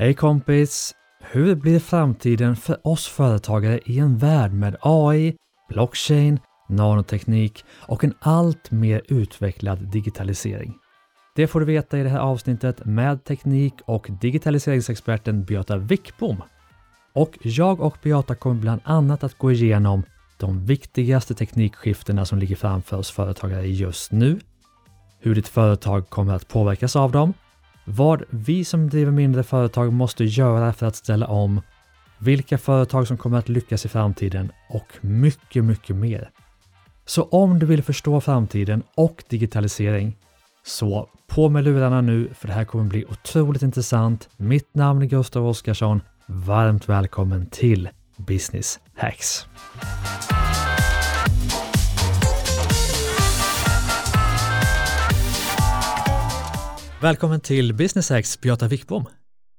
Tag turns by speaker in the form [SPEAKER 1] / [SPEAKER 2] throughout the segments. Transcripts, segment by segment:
[SPEAKER 1] Hej kompis! Hur blir framtiden för oss företagare i en värld med AI, blockchain, nanoteknik och en allt mer utvecklad digitalisering? Det får du veta i det här avsnittet med teknik och digitaliseringsexperten Beata Wickbom. Och jag och Beata kommer bland annat att gå igenom de viktigaste teknikskiftena som ligger framför oss företagare just nu, hur ditt företag kommer att påverkas av dem, vad vi som driver mindre företag måste göra för att ställa om, vilka företag som kommer att lyckas i framtiden och mycket, mycket mer. Så om du vill förstå framtiden och digitalisering, så på med lurarna nu för det här kommer bli otroligt intressant. Mitt namn är Gustav Oskarsson. Varmt välkommen till Business Hacks. Välkommen till Business Hacks, Beata Wickbom.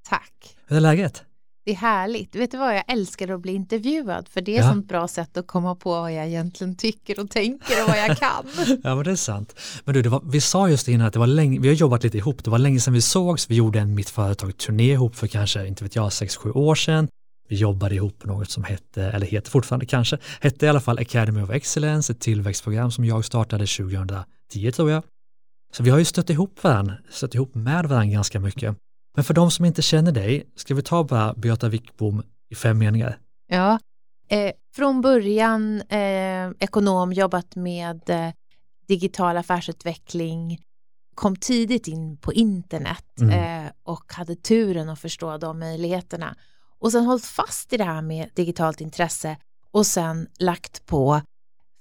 [SPEAKER 2] Tack.
[SPEAKER 1] Hur är läget?
[SPEAKER 2] Det är härligt. Vet du vad, jag älskar att bli intervjuad för det är
[SPEAKER 1] Ja.
[SPEAKER 2] ett bra sätt att komma på vad jag egentligen tycker och tänker och vad jag kan.
[SPEAKER 1] Ja, men det är sant. Men du, var, vi sa just innan att det var länge, vi har jobbat lite ihop, det var länge sedan vi sågs, vi gjorde en Mitt Företag-turné ihop för kanske, inte vet jag, 6-7 år sedan. Vi jobbade ihop på något som hette, eller heter fortfarande kanske, hette i alla fall Academy of Excellence, ett tillväxtprogram som jag startade 2010 tror jag. Så vi har ju stött ihop varandra, stött ihop med varandra ganska mycket. Men för de som inte känner dig, ska vi ta bara Beata Wickbom i fem meningar?
[SPEAKER 2] Ja, eh, från början eh, ekonom, jobbat med eh, digital affärsutveckling, kom tidigt in på internet
[SPEAKER 1] Mm.
[SPEAKER 2] eh, och hade turen att förstå de möjligheterna. Och sen hållit fast i det här med digitalt intresse och sen lagt på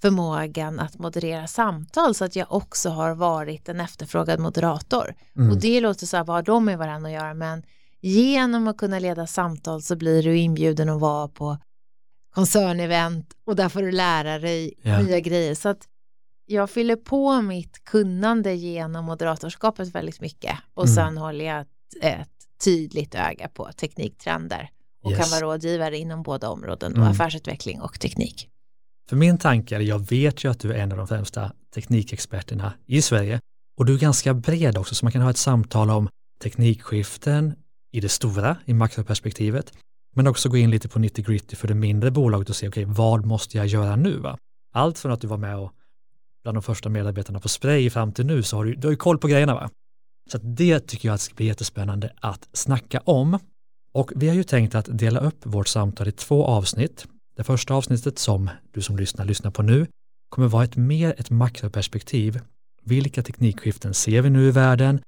[SPEAKER 2] förmågan att moderera samtal så att jag också har varit en efterfrågad moderator.
[SPEAKER 1] Mm.
[SPEAKER 2] Och det låter så här, vad har de med varandra att göra? Men genom att kunna leda samtal så blir du inbjuden att vara på koncernevent och där får du lära dig
[SPEAKER 1] Ja.
[SPEAKER 2] nya grejer. Så att jag fyller på mitt kunnande genom moderatorskapet väldigt mycket och
[SPEAKER 1] Mm.
[SPEAKER 2] sen håller jag ett, ett tydligt öga på tekniktrender och
[SPEAKER 1] Yes.
[SPEAKER 2] kan vara rådgivare inom båda områden,
[SPEAKER 1] Mm.
[SPEAKER 2] och affärsutveckling och teknik.
[SPEAKER 1] För min tanke är, jag vet ju att du är en av de främsta teknikexperterna i Sverige och du är ganska bred också så man kan ha ett samtal om teknikskiften i det stora, i makroperspektivet, men också gå in lite på 90 gritty för det mindre bolaget och se, okej, vad måste jag göra nu? Va? Allt från att du var med och bland de första medarbetarna på Spray fram till nu så har du, du har ju koll på grejerna va? Så att det tycker jag att ska bli jättespännande att snacka om. Och vi har ju tänkt att dela upp vårt samtal i två avsnitt. Det första avsnittet som du som lyssnar lyssnar på nu kommer vara ett mer ett makroperspektiv. Vilka teknikskiften ser vi nu i världen?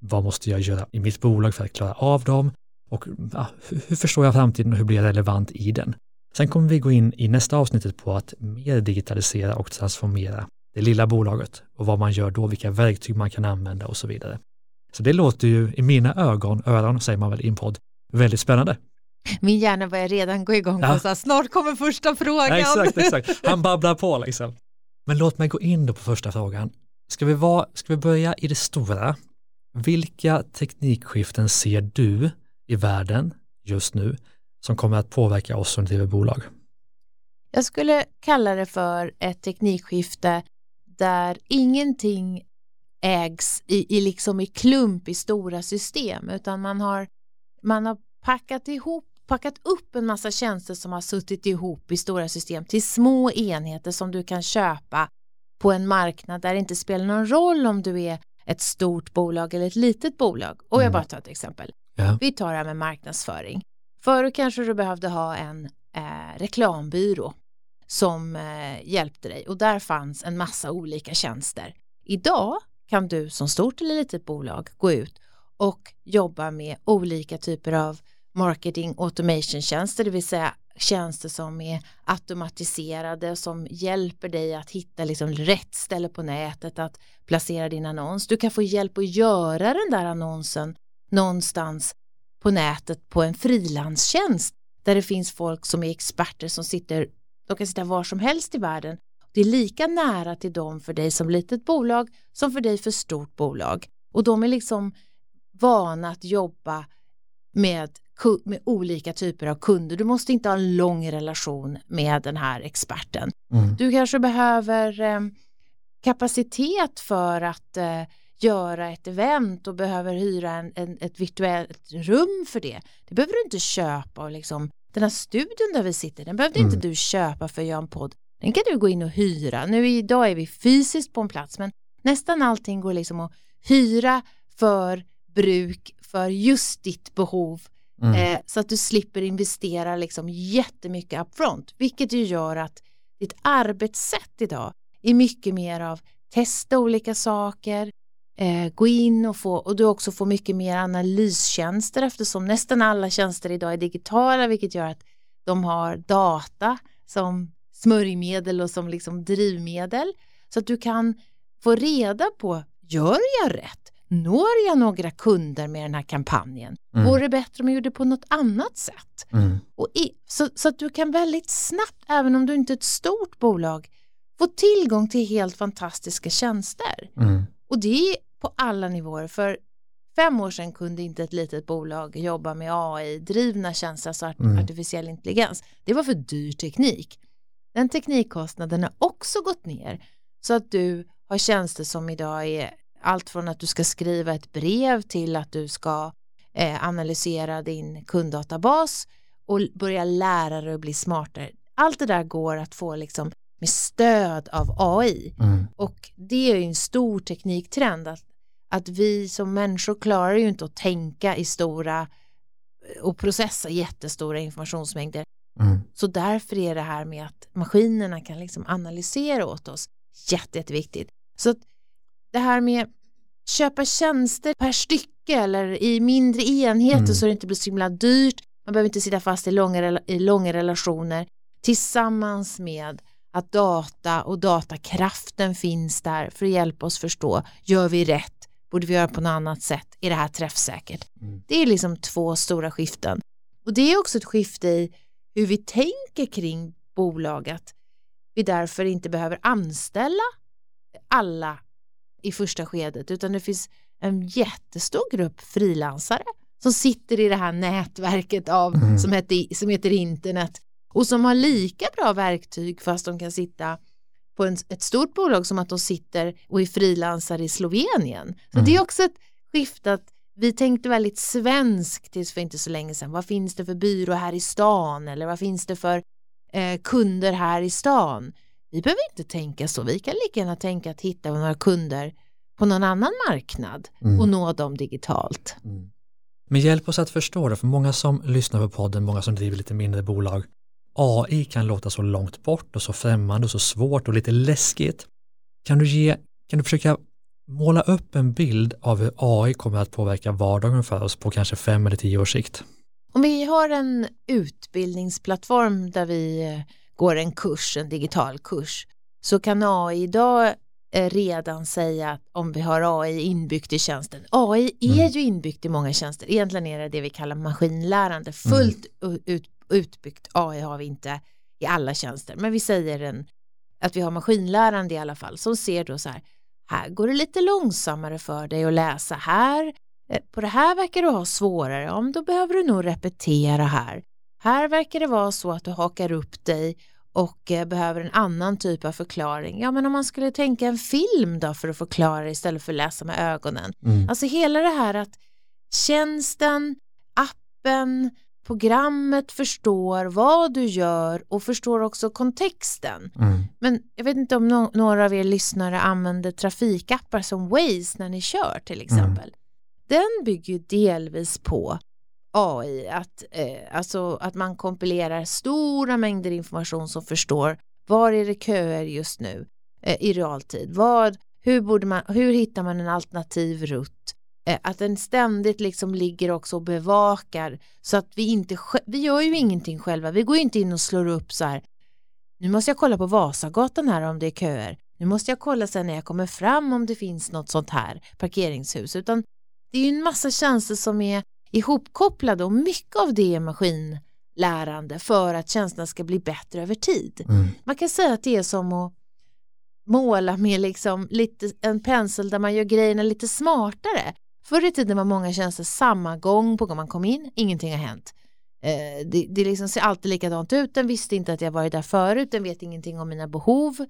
[SPEAKER 1] Vad måste jag göra i mitt bolag för att klara av dem? Och ja, hur, hur förstår jag framtiden och hur blir jag relevant i den? Sen kommer vi gå in i nästa avsnittet på att mer digitalisera och transformera det lilla bolaget och vad man gör då, vilka verktyg man kan använda och så vidare. Så det låter ju i mina ögon, öron säger man väl i en podd, väldigt spännande.
[SPEAKER 2] Min hjärna börjar redan gå igång
[SPEAKER 1] Ja.
[SPEAKER 2] på så här, snart kommer första frågan.
[SPEAKER 1] Ja, exakt, exakt. Han babblar på liksom. Men låt mig gå in då på första frågan. Ska vi, vara, ska vi börja i det stora? Vilka teknikskiften ser du i världen just nu som kommer att påverka oss som driver bolag?
[SPEAKER 2] Jag skulle kalla det för ett teknikskifte där ingenting ägs i, i, liksom i klump i stora system utan man har, man har packat ihop packat upp en massa tjänster som har suttit ihop i stora system till små enheter som du kan köpa på en marknad där det inte spelar någon roll om du är ett stort bolag eller ett litet bolag. Och jag
[SPEAKER 1] Mm.
[SPEAKER 2] bara tar ett exempel.
[SPEAKER 1] Ja.
[SPEAKER 2] Vi tar det här med marknadsföring. Förut kanske du behövde ha en eh, reklambyrå som eh, hjälpte dig och där fanns en massa olika tjänster. Idag kan du som stort eller litet bolag gå ut och jobba med olika typer av marketing automation tjänster, det vill säga tjänster som är automatiserade som hjälper dig att hitta liksom rätt ställe på nätet att placera din annons. Du kan få hjälp att göra den där annonsen någonstans på nätet på en frilanstjänst där det finns folk som är experter som sitter, de kan sitta var som helst i världen. Det är lika nära till dem för dig som litet bolag som för dig för stort bolag och de är liksom vana att jobba med, med olika typer av kunder. Du måste inte ha en lång relation med den här experten.
[SPEAKER 1] Mm.
[SPEAKER 2] Du kanske behöver eh, kapacitet för att eh, göra ett event och behöver hyra en, en, ett virtuellt rum för det. Det behöver du inte köpa och liksom, den här studion där vi sitter, den behövde mm. inte du köpa för att göra en podd. Den kan du gå in och hyra. Nu idag är vi fysiskt på en plats men nästan allting går liksom att hyra för bruk för just ditt behov mm. eh, så att du slipper investera liksom jättemycket upfront vilket ju gör att ditt arbetssätt idag är mycket mer av testa olika saker, eh, gå in och få och du också får mycket mer analystjänster eftersom nästan alla tjänster idag är digitala vilket gör att de har data som smörjmedel och som liksom drivmedel så att du kan få reda på gör jag rätt? Når jag några kunder med den här kampanjen? Mm. Vore det bättre om jag gjorde på något annat sätt? Mm. Och i, så, så att du kan väldigt snabbt, även om du inte är ett stort bolag, få tillgång till helt fantastiska tjänster. Mm. Och det är på alla nivåer. För fem år sedan kunde inte ett litet bolag jobba med AI-drivna tjänster, alltså mm. artificiell intelligens. Det var för dyr teknik. Den teknikkostnaden har också gått ner så att du har tjänster som idag är allt från att du ska skriva ett brev till att du ska eh, analysera din kunddatabas och börja lära dig att bli smartare. Allt det där går att få liksom med stöd av AI mm. och det är ju en stor tekniktrend att, att vi som människor klarar ju inte att tänka i stora eh, och processa jättestora informationsmängder. Mm. Så därför är det här med att maskinerna kan liksom analysera åt oss jätte, jätteviktigt. Så att det här med köpa tjänster per stycke eller i mindre enheter mm. så det inte blir så himla dyrt. Man behöver inte sitta fast i långa, i långa relationer tillsammans med att data och datakraften finns där för att hjälpa oss förstå, gör vi rätt, borde vi göra på något annat sätt, är det här träffsäkert? Mm. Det är liksom två stora skiften. Och det är också ett skifte i hur vi tänker kring bolaget. Vi därför inte behöver anställa alla i första skedet utan det finns en jättestor grupp frilansare som sitter i det här nätverket av, mm. som, heter, som heter internet och som har lika bra verktyg fast de kan sitta på en, ett stort bolag som att de sitter och är frilansare i Slovenien. Så mm. det är också ett skifte att vi tänkte väldigt svenskt tills för inte så länge sedan. Vad finns det för byrå här i stan eller vad finns det för eh, kunder här i stan? Vi behöver inte tänka så, vi kan lika gärna tänka att hitta några kunder på någon annan marknad mm. och nå dem digitalt. Mm.
[SPEAKER 1] Men hjälp oss att förstå det, för många som lyssnar på podden, många som driver lite mindre bolag, AI kan låta så långt bort och så främmande och så svårt och lite läskigt. Kan du, ge, kan du försöka måla upp en bild av hur AI kommer att påverka vardagen för oss på kanske fem eller tio års sikt?
[SPEAKER 2] Om vi har en utbildningsplattform där vi går en kurs, en digital kurs, så kan AI idag eh, redan säga att om vi har AI inbyggt i tjänsten. AI är mm. ju inbyggt i många tjänster. Egentligen är det det vi kallar maskinlärande. Fullt mm. ut, utbyggt AI har vi inte i alla tjänster, men vi säger en, att vi har maskinlärande i alla fall som ser då så här, här går det lite långsammare för dig att läsa här, eh, på det här verkar du ha svårare, om då behöver du nog repetera här. Här verkar det vara så att du hakar upp dig och eh, behöver en annan typ av förklaring. Ja, men om man skulle tänka en film då för att förklara istället för att läsa med ögonen. Mm. Alltså hela det här att tjänsten, appen, programmet förstår vad du gör och förstår också kontexten. Mm. Men jag vet inte om no några av er lyssnare använder trafikappar som Waze när ni kör till exempel. Mm. Den bygger delvis på AI, att, eh, alltså att man kompilerar stora mängder information som förstår var är det köer just nu eh, i realtid, vad, hur, borde man, hur hittar man en alternativ rutt, eh, att den ständigt liksom ligger också och bevakar så att vi inte, vi gör ju ingenting själva, vi går inte in och slår upp så här, nu måste jag kolla på Vasagatan här om det är köer, nu måste jag kolla sen när jag kommer fram om det finns något sånt här parkeringshus, utan det är ju en massa tjänster som är ihopkopplade och mycket av det är maskinlärande för att tjänsterna ska bli bättre över tid. Mm. Man kan säga att det är som att måla med liksom lite, en pensel där man gör grejerna lite smartare. Förr i tiden var många tjänster samma gång på gång man kom in, ingenting har hänt. Eh, det, det liksom ser alltid likadant ut, den visste inte att jag varit där förut, den vet ingenting om mina behov.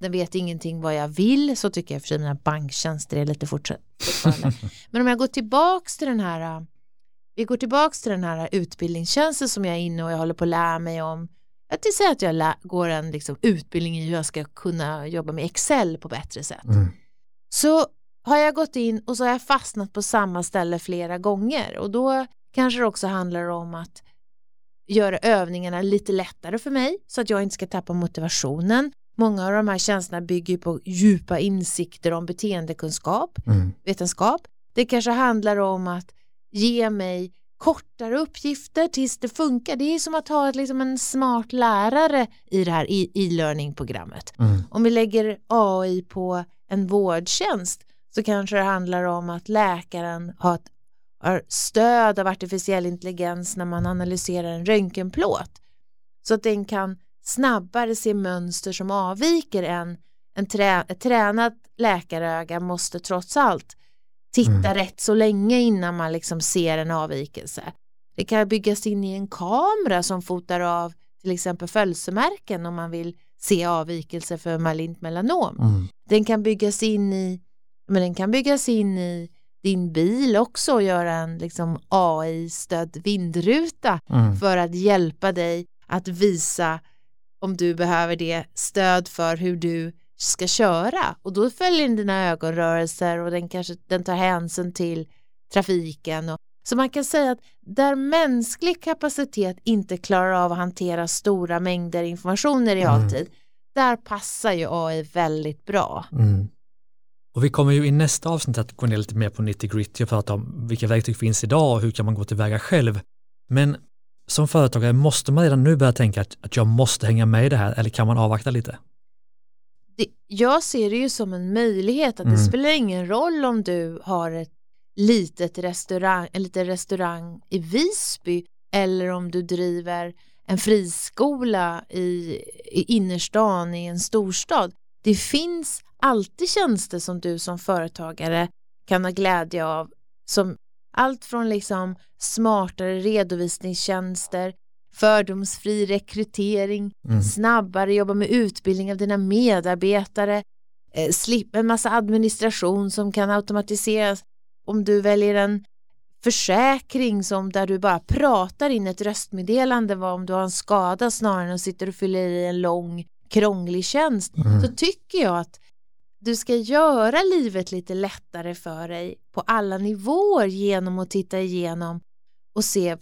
[SPEAKER 2] den vet ingenting vad jag vill, så tycker jag för sig mina banktjänster är lite fortfarande. Men om jag går tillbaks till den här, vi går tillbaks till den här utbildningstjänsten som jag är inne och jag håller på att lära mig om. Jag till säga att jag går en liksom utbildning i hur jag ska kunna jobba med Excel på bättre sätt. Mm. Så har jag gått in och så har jag fastnat på samma ställe flera gånger och då kanske det också handlar om att göra övningarna lite lättare för mig så att jag inte ska tappa motivationen. Många av de här tjänsterna bygger på djupa insikter om beteendekunskap, mm. vetenskap. Det kanske handlar om att ge mig kortare uppgifter tills det funkar. Det är som att ha liksom en smart lärare i det här e-learning-programmet. Mm. Om vi lägger AI på en vårdtjänst så kanske det handlar om att läkaren har, ett, har stöd av artificiell intelligens när man analyserar en röntgenplåt så att den kan snabbare se mönster som avviker än en trä, ett tränat läkaröga måste trots allt titta mm. rätt så länge innan man liksom ser en avvikelse. Det kan byggas in i en kamera som fotar av till exempel födelsemärken om man vill se avvikelser för malignt melanom. Mm. Den kan byggas in i men den kan byggas in i din bil också och göra en liksom AI-stödd vindruta mm. för att hjälpa dig att visa om du behöver det stöd för hur du ska köra och då följer den dina ögonrörelser och den kanske den tar hänsyn till trafiken och så man kan säga att där mänsklig kapacitet inte klarar av att hantera stora mängder information i realtid, mm. där passar ju AI väldigt bra. Mm.
[SPEAKER 1] Och vi kommer ju i nästa avsnitt att gå ner lite mer på 90 gritty och prata om vilka verktyg finns idag och hur kan man gå tillväga själv. Men som företagare måste man redan nu börja tänka att, att jag måste hänga med i det här eller kan man avvakta lite?
[SPEAKER 2] Det, jag ser det ju som en möjlighet att mm. det spelar ingen roll om du har ett litet restaurang, en liten restaurang i Visby eller om du driver en friskola i, i innerstan i en storstad. Det finns alltid tjänster som du som företagare kan ha glädje av som allt från liksom smartare redovisningstjänster, fördomsfri rekrytering, mm. snabbare jobba med utbildning av dina medarbetare, eh, slippa en massa administration som kan automatiseras om du väljer en försäkring som där du bara pratar in ett röstmeddelande vad om du har en skada snarare än att sitta och fylla i en lång krånglig tjänst mm. så tycker jag att du ska göra livet lite lättare för dig på alla nivåer genom att titta igenom och se,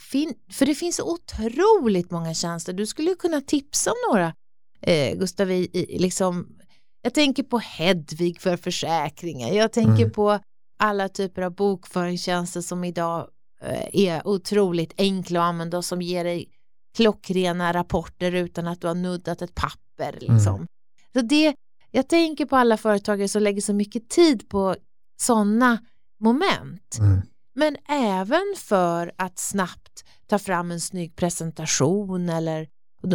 [SPEAKER 2] för det finns otroligt många tjänster. Du skulle kunna tipsa om några, eh, Gustav, i, liksom, jag tänker på Hedvig för försäkringar, jag tänker mm. på alla typer av bokföringstjänster som idag eh, är otroligt enkla att använda och som ger dig klockrena rapporter utan att du har nuddat ett papper. Liksom. Mm. Så det, jag tänker på alla företagare som lägger så mycket tid på sådana moment. Mm. Men även för att snabbt ta fram en snygg presentation eller,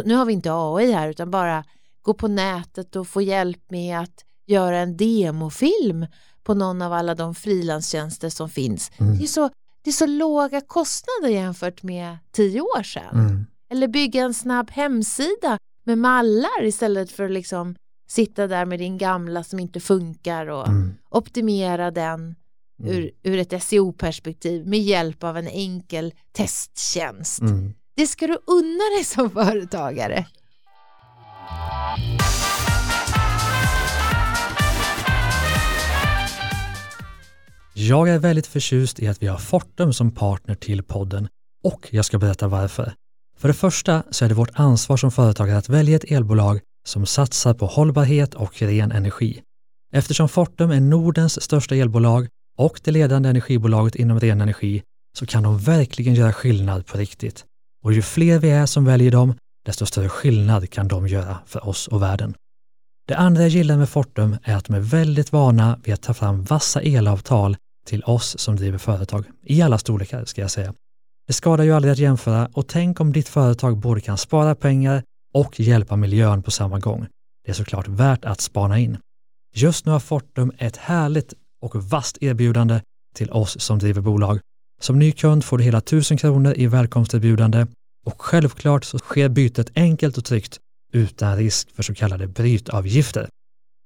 [SPEAKER 2] nu har vi inte AI här utan bara gå på nätet och få hjälp med att göra en demofilm på någon av alla de frilanstjänster som finns. Mm. Det, är så, det är så låga kostnader jämfört med tio år sedan. Mm. Eller bygga en snabb hemsida med mallar istället för liksom sitta där med din gamla som inte funkar och mm. optimera den mm. ur, ur ett SEO-perspektiv med hjälp av en enkel testtjänst. Mm. Det ska du unna dig som företagare.
[SPEAKER 1] Jag är väldigt förtjust i att vi har Fortum som partner till podden och jag ska berätta varför. För det första så är det vårt ansvar som företagare att välja ett elbolag som satsar på hållbarhet och ren energi. Eftersom Fortum är Nordens största elbolag och det ledande energibolaget inom ren energi så kan de verkligen göra skillnad på riktigt. Och ju fler vi är som väljer dem, desto större skillnad kan de göra för oss och världen. Det andra jag gillar med Fortum är att de är väldigt vana vid att ta fram vassa elavtal till oss som driver företag, i alla storlekar ska jag säga. Det skadar ju aldrig att jämföra och tänk om ditt företag både kan spara pengar och hjälpa miljön på samma gång. Det är såklart värt att spana in. Just nu har Fortum ett härligt och vasst erbjudande till oss som driver bolag. Som ny kund får du hela 1000 kronor i välkomsterbjudande och självklart så sker bytet enkelt och tryggt utan risk för så kallade brytavgifter.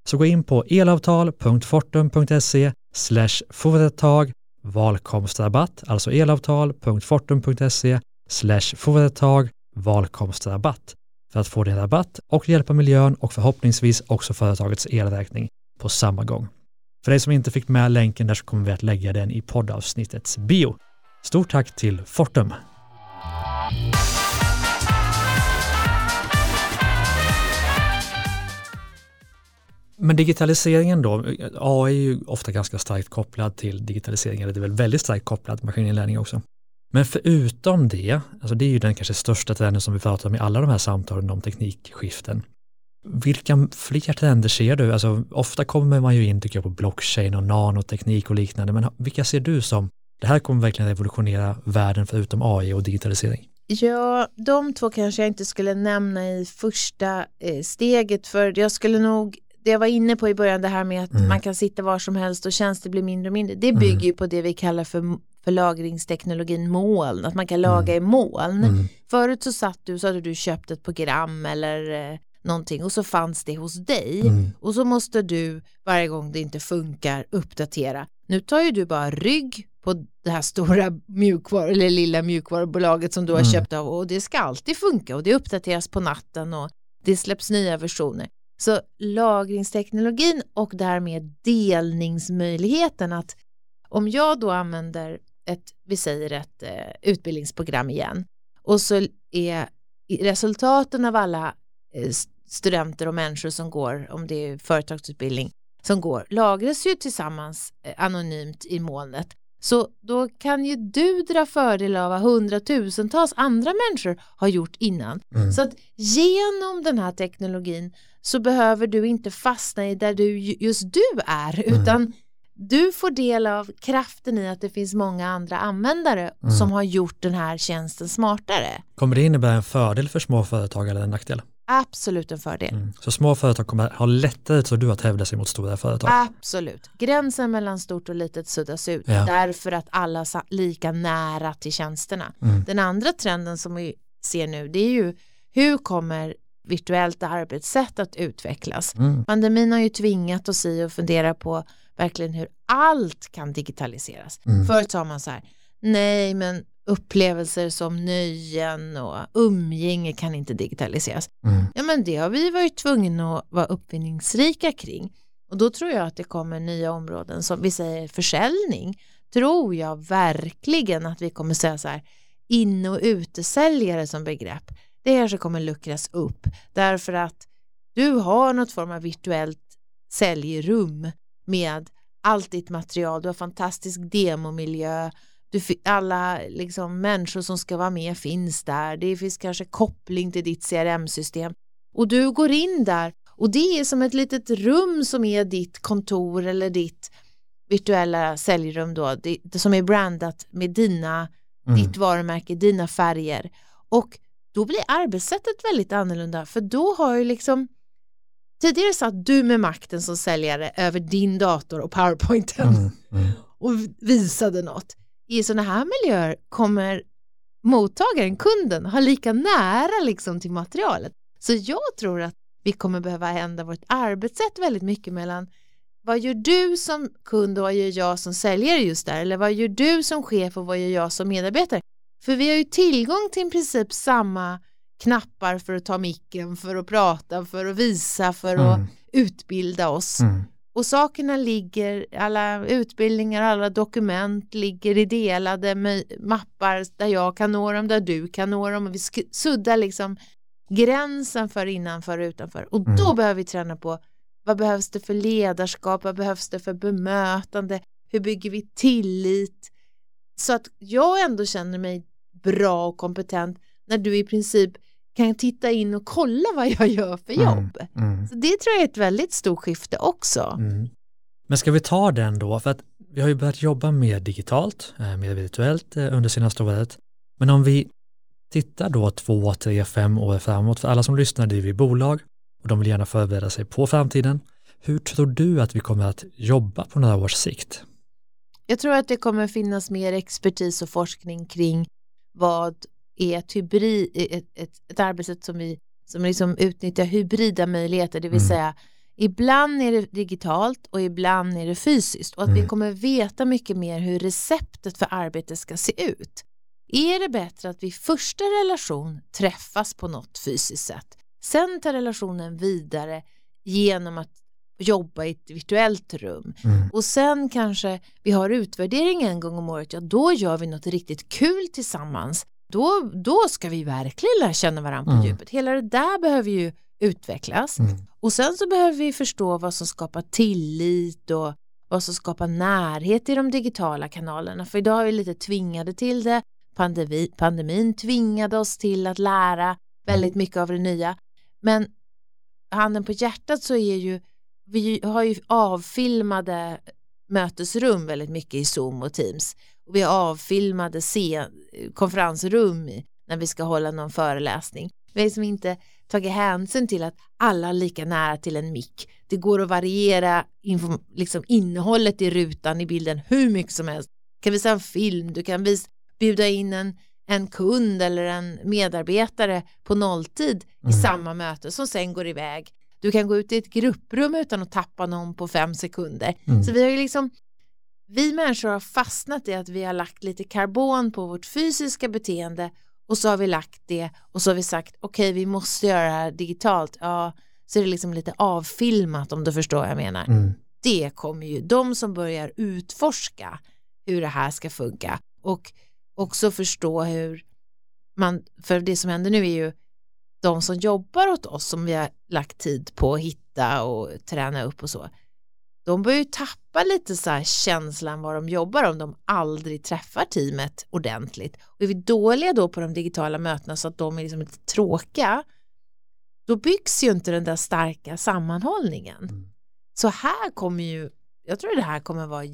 [SPEAKER 1] Så gå in på elavtal.fortum.se företag valkomstrabatt, alltså elavtal.fortum.se företag valkomstrabatt för att få din rabatt och hjälpa miljön och förhoppningsvis också företagets elräkning på samma gång. För dig som inte fick med länken där så kommer vi att lägga den i poddavsnittets bio. Stort tack till Fortum! Men digitaliseringen då, AI är ju ofta ganska starkt kopplad till digitalisering, eller det är väl väldigt starkt kopplad till maskininlärning också. Men förutom det, alltså det är ju den kanske största trenden som vi pratar om i alla de här samtalen om teknikskiften. Vilka fler trender ser du? Alltså, ofta kommer man ju in tycker jag, på blockchain och nanoteknik och liknande, men vilka ser du som det här kommer verkligen revolutionera världen förutom AI och digitalisering?
[SPEAKER 2] Ja, de två kanske jag inte skulle nämna i första eh, steget för jag skulle nog det jag var inne på i början det här med att mm. man kan sitta var som helst och tjänster blir mindre och mindre. Det bygger mm. ju på det vi kallar för, för lagringsteknologin moln, att man kan laga mm. i moln. Mm. Förut så satt du så hade du köpt ett program eller eh, någonting och så fanns det hos dig mm. och så måste du varje gång det inte funkar uppdatera. Nu tar ju du bara rygg på det här stora mjukvar eller lilla mjukvarubolaget som du har mm. köpt av och det ska alltid funka och det uppdateras på natten och det släpps nya versioner. Så lagringsteknologin och därmed delningsmöjligheten att om jag då använder ett, vi säger ett eh, utbildningsprogram igen och så är resultaten av alla eh, studenter och människor som går, om det är företagsutbildning, som går, lagras ju tillsammans eh, anonymt i molnet. Så då kan ju du dra fördel av vad hundratusentals andra människor har gjort innan. Mm. Så att genom den här teknologin så behöver du inte fastna i där du, just du är mm. utan du får del av kraften i att det finns många andra användare mm. som har gjort den här tjänsten smartare.
[SPEAKER 1] Kommer det innebära en fördel för små företag eller en nackdel?
[SPEAKER 2] Absolut en fördel. Mm.
[SPEAKER 1] Så små företag kommer ha lättare tror du att hävda sig mot stora företag?
[SPEAKER 2] Absolut. Gränsen mellan stort och litet suddas ut ja. därför att alla är lika nära till tjänsterna. Mm. Den andra trenden som vi ser nu det är ju hur kommer virtuellt arbetssätt att utvecklas. Mm. Pandemin har ju tvingat oss i att fundera på verkligen hur allt kan digitaliseras. Mm. Förut sa man så här, nej men upplevelser som nöjen och umgänge kan inte digitaliseras. Mm. Ja men det har vi varit tvungna att vara uppfinningsrika kring. Och då tror jag att det kommer nya områden som vi säger försäljning. Tror jag verkligen att vi kommer säga så här in och utesäljare som begrepp det kanske kommer luckras upp därför att du har något form av virtuellt säljrum med allt ditt material, du har fantastisk demomiljö, du, alla liksom, människor som ska vara med finns där, det finns kanske koppling till ditt CRM-system och du går in där och det är som ett litet rum som är ditt kontor eller ditt virtuella säljrum då, det, som är brandat med dina, mm. ditt varumärke, dina färger och då blir arbetssättet väldigt annorlunda för då har ju liksom tidigare satt du med makten som säljare över din dator och powerpointen mm, mm. och visade något. I sådana här miljöer kommer mottagaren, kunden, ha lika nära liksom till materialet. Så jag tror att vi kommer behöva ändra vårt arbetssätt väldigt mycket mellan vad gör du som kund och vad gör jag som säljare just där eller vad gör du som chef och vad gör jag som medarbetare för vi har ju tillgång till i princip samma knappar för att ta micken, för att prata, för att visa, för mm. att utbilda oss. Mm. Och sakerna ligger, alla utbildningar, alla dokument ligger i delade mappar där jag kan nå dem, där du kan nå dem och vi suddar liksom gränsen för innanför och utanför. Och då mm. behöver vi träna på vad behövs det för ledarskap, vad behövs det för bemötande, hur bygger vi tillit? Så att jag ändå känner mig bra och kompetent när du i princip kan titta in och kolla vad jag gör för mm, jobb. Mm, mm. Så det tror jag är ett väldigt stort skifte också. Mm.
[SPEAKER 1] Men ska vi ta den då? För att vi har ju börjat jobba mer digitalt, eh, mer virtuellt eh, under senaste året. Men om vi tittar då två, tre, fem år framåt, för alla som lyssnar driver bolag och de vill gärna förbereda sig på framtiden. Hur tror du att vi kommer att jobba på några års sikt?
[SPEAKER 2] Jag tror att det kommer finnas mer expertis och forskning kring vad är ett, hybrid, ett, ett, ett arbetssätt som vi som liksom utnyttjar hybrida möjligheter, det vill mm. säga Ibland är det digitalt och ibland är det fysiskt och att vi
[SPEAKER 1] Mm.
[SPEAKER 2] kommer veta mycket mer hur receptet för arbetet ska se ut. Är det bättre att vi första relation träffas på något fysiskt sätt, sen tar relationen vidare genom att jobba i ett virtuellt rum
[SPEAKER 1] Mm.
[SPEAKER 2] och sen kanske vi har utvärdering en gång om året, ja då gör vi något riktigt kul tillsammans. Då, då ska vi verkligen lära känna varandra på
[SPEAKER 1] Mm.
[SPEAKER 2] djupet. Hela det där behöver ju utvecklas.
[SPEAKER 1] Mm.
[SPEAKER 2] Och sen så behöver vi förstå vad som skapar tillit och vad som skapar närhet i de digitala kanalerna. För idag är vi lite tvingade till det. Pandemi, pandemin tvingade oss till att lära väldigt mycket av det nya. Men handen på hjärtat så är ju, vi har ju avfilmade mötesrum väldigt mycket i Zoom och Teams. Och vi har avfilmade konferensrum i- när vi ska hålla någon föreläsning. Vi har liksom inte tagit hänsyn till att alla är lika nära till en mick. Det går att variera liksom innehållet i rutan i bilden hur mycket som helst. Du kan visa en film, du kan vis- bjuda in en, en kund eller en medarbetare på nolltid i
[SPEAKER 1] Mm.
[SPEAKER 2] samma möte som sen går iväg. Du kan gå ut i ett grupprum utan att tappa någon på fem sekunder.
[SPEAKER 1] Mm.
[SPEAKER 2] Så vi har ju liksom vi människor har fastnat i att vi har lagt lite karbon på vårt fysiska beteende och så har vi lagt det och så har vi sagt okej vi måste göra det här digitalt. Ja, så är det liksom lite avfilmat om du förstår vad jag menar.
[SPEAKER 1] Mm.
[SPEAKER 2] Det kommer ju de som börjar utforska hur det här ska funka och också förstå hur man, för det som händer nu är ju de som jobbar åt oss som vi har lagt tid på att hitta och träna upp och så de börjar ju tappa lite så här känslan vad de jobbar om de aldrig träffar teamet ordentligt. Och är vi dåliga då på de digitala mötena så att de är liksom lite tråkiga då byggs ju inte den där starka sammanhållningen.
[SPEAKER 1] Mm.
[SPEAKER 2] Så här kommer ju, jag tror det här kommer vara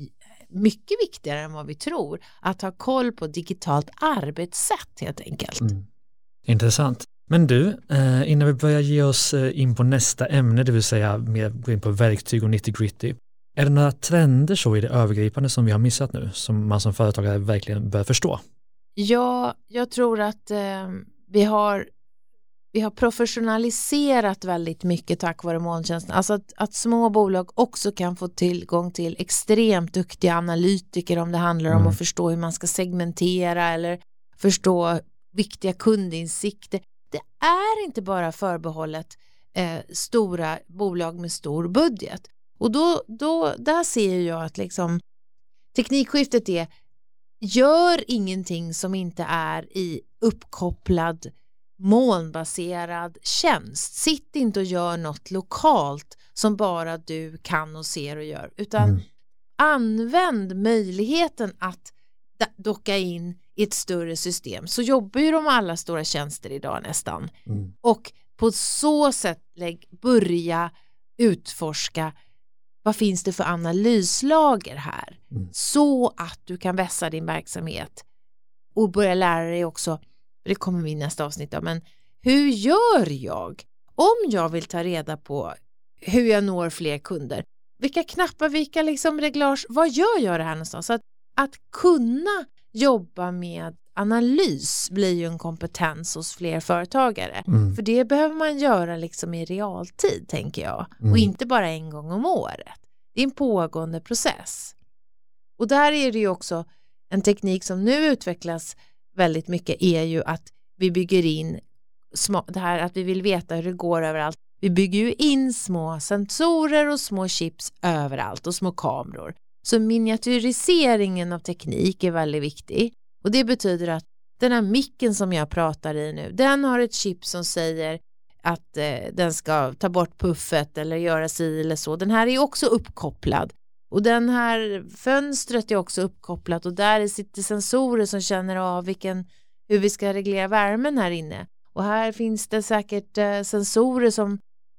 [SPEAKER 2] mycket viktigare än vad vi tror, att ha koll på digitalt arbetssätt helt enkelt.
[SPEAKER 1] Mm. Intressant. Men du, eh, innan vi börjar ge oss eh, in på nästa ämne, det vill säga mer gå in på verktyg och nitty gritty. Är det några trender så i det övergripande som vi har missat nu, som man som företagare verkligen bör förstå?
[SPEAKER 2] Ja, jag tror att eh, vi har vi har professionaliserat väldigt mycket tack vare molntjänsten. Alltså att, att små bolag också kan få tillgång till extremt duktiga analytiker om det handlar om
[SPEAKER 1] Mm.
[SPEAKER 2] att förstå hur man ska segmentera eller förstå viktiga kundinsikter. Det är inte bara förbehållet eh, stora bolag med stor budget. Och då, då, där ser jag att liksom, teknikskiftet är gör ingenting som inte är i uppkopplad molnbaserad tjänst. Sitt inte och gör något lokalt som bara du kan och ser och gör utan
[SPEAKER 1] Mm.
[SPEAKER 2] använd möjligheten att docka in i ett större system så jobbar ju de alla stora tjänster idag nästan
[SPEAKER 1] Mm.
[SPEAKER 2] och på så sätt börja utforska vad finns det för analyslager här
[SPEAKER 1] Mm.
[SPEAKER 2] så att du kan vässa din verksamhet och börja lära dig också, det kommer vi i nästa avsnitt av, men hur gör jag om jag vill ta reda på hur jag når fler kunder? Vilka knappar, vilka liksom reglage, vad gör jag det här någonstans? Så att, att kunna jobba med analys blir ju en kompetens hos fler företagare.
[SPEAKER 1] Mm.
[SPEAKER 2] För det behöver man göra liksom i realtid tänker jag
[SPEAKER 1] Mm.
[SPEAKER 2] och inte bara en gång om året. Det är en pågående process. Och där är det ju också en teknik som nu utvecklas väldigt mycket är ju att vi bygger in små, det här att vi vill veta hur det går överallt. Vi bygger ju in små sensorer och små chips överallt och små kameror. Så miniatyriseringen av teknik är väldigt viktig och det betyder att den här micken som jag pratar i nu, den har ett chip som säger att eh, den ska ta bort puffet eller göra si eller så. Den här är också uppkopplad och den här fönstret är också uppkopplat och där sitter sensorer som känner av vilken, hur vi ska reglera värmen här inne. Och här finns det säkert eh, sensorer som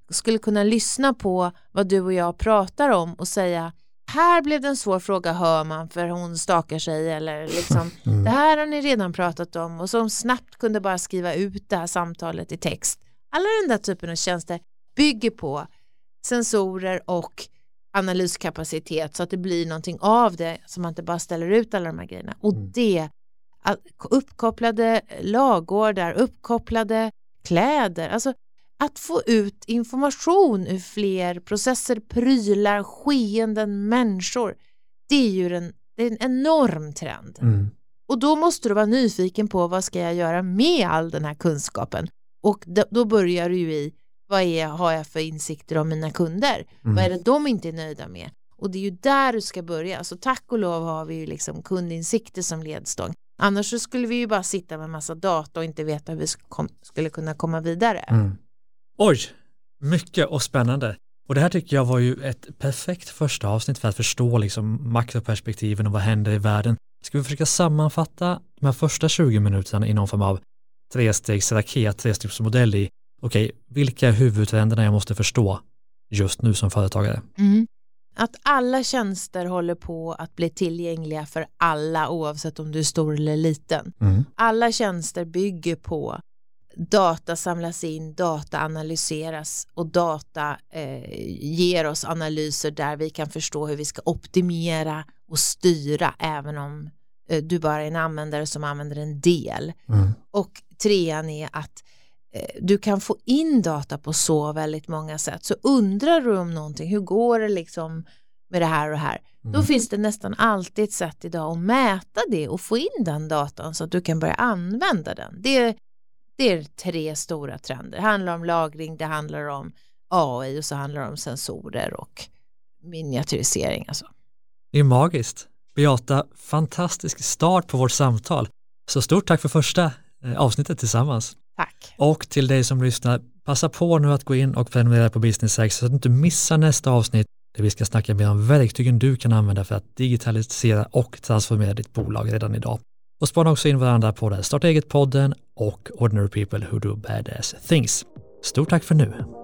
[SPEAKER 2] skulle kunna lyssna på vad du och jag pratar om och säga här blev det en svår fråga hör man för hon stakar sig eller liksom
[SPEAKER 1] Mm.
[SPEAKER 2] det här har ni redan pratat om och som snabbt kunde bara skriva ut det här samtalet i text. Alla den där typen av tjänster bygger på sensorer och analyskapacitet så att det blir någonting av det så man inte bara ställer ut alla de här grejerna. Och
[SPEAKER 1] Mm.
[SPEAKER 2] det, uppkopplade lagårdar, uppkopplade kläder, alltså att få ut information ur fler processer, prylar, skeenden, människor. Det är ju en, det är en enorm trend.
[SPEAKER 1] Mm.
[SPEAKER 2] Och då måste du vara nyfiken på vad ska jag göra med all den här kunskapen? Och då, då börjar du ju i vad är, har jag för insikter om mina kunder?
[SPEAKER 1] Mm.
[SPEAKER 2] Vad är det de inte är nöjda med? Och det är ju där du ska börja. Så tack och lov har vi ju liksom kundinsikter som ledstång. Annars så skulle vi ju bara sitta med massa data och inte veta hur vi skulle kunna komma vidare.
[SPEAKER 1] Mm. Oj, mycket och spännande. Och det här tycker jag var ju ett perfekt första avsnitt för att förstå liksom makroperspektiven och vad händer i världen. Ska vi försöka sammanfatta de här första 20 minuterna i någon form av trestegsraket, trestegsmodell i, okej, okay, vilka är huvudtrenderna jag måste förstå just nu som företagare?
[SPEAKER 2] Mm. Att alla tjänster håller på att bli tillgängliga för alla oavsett om du är stor eller liten.
[SPEAKER 1] Mm.
[SPEAKER 2] Alla tjänster bygger på data samlas in, data analyseras och data eh, ger oss analyser där vi kan förstå hur vi ska optimera och styra även om eh, du bara är en användare som använder en del.
[SPEAKER 1] Mm.
[SPEAKER 2] Och trean är att eh, du kan få in data på så väldigt många sätt. Så undrar du om någonting, hur går det liksom med det här och här? Mm. Då finns det nästan alltid ett sätt idag att mäta det och få in den datan så att du kan börja använda den. Det det är tre stora trender. Det handlar om lagring, det handlar om AI och så handlar det om sensorer och miniatyrisering. Alltså.
[SPEAKER 1] Det är magiskt. Beata, fantastisk start på vårt samtal. Så stort tack för första eh, avsnittet tillsammans.
[SPEAKER 2] Tack.
[SPEAKER 1] Och till dig som lyssnar, passa på nu att gå in och prenumerera på Business X så att du inte missar nästa avsnitt där vi ska snacka mer om verktygen du kan använda för att digitalisera och transformera ditt bolag redan idag. Och spana också in varandra på den Starta eget-podden och Ordinary People Who Do Badass Things. Stort tack för nu!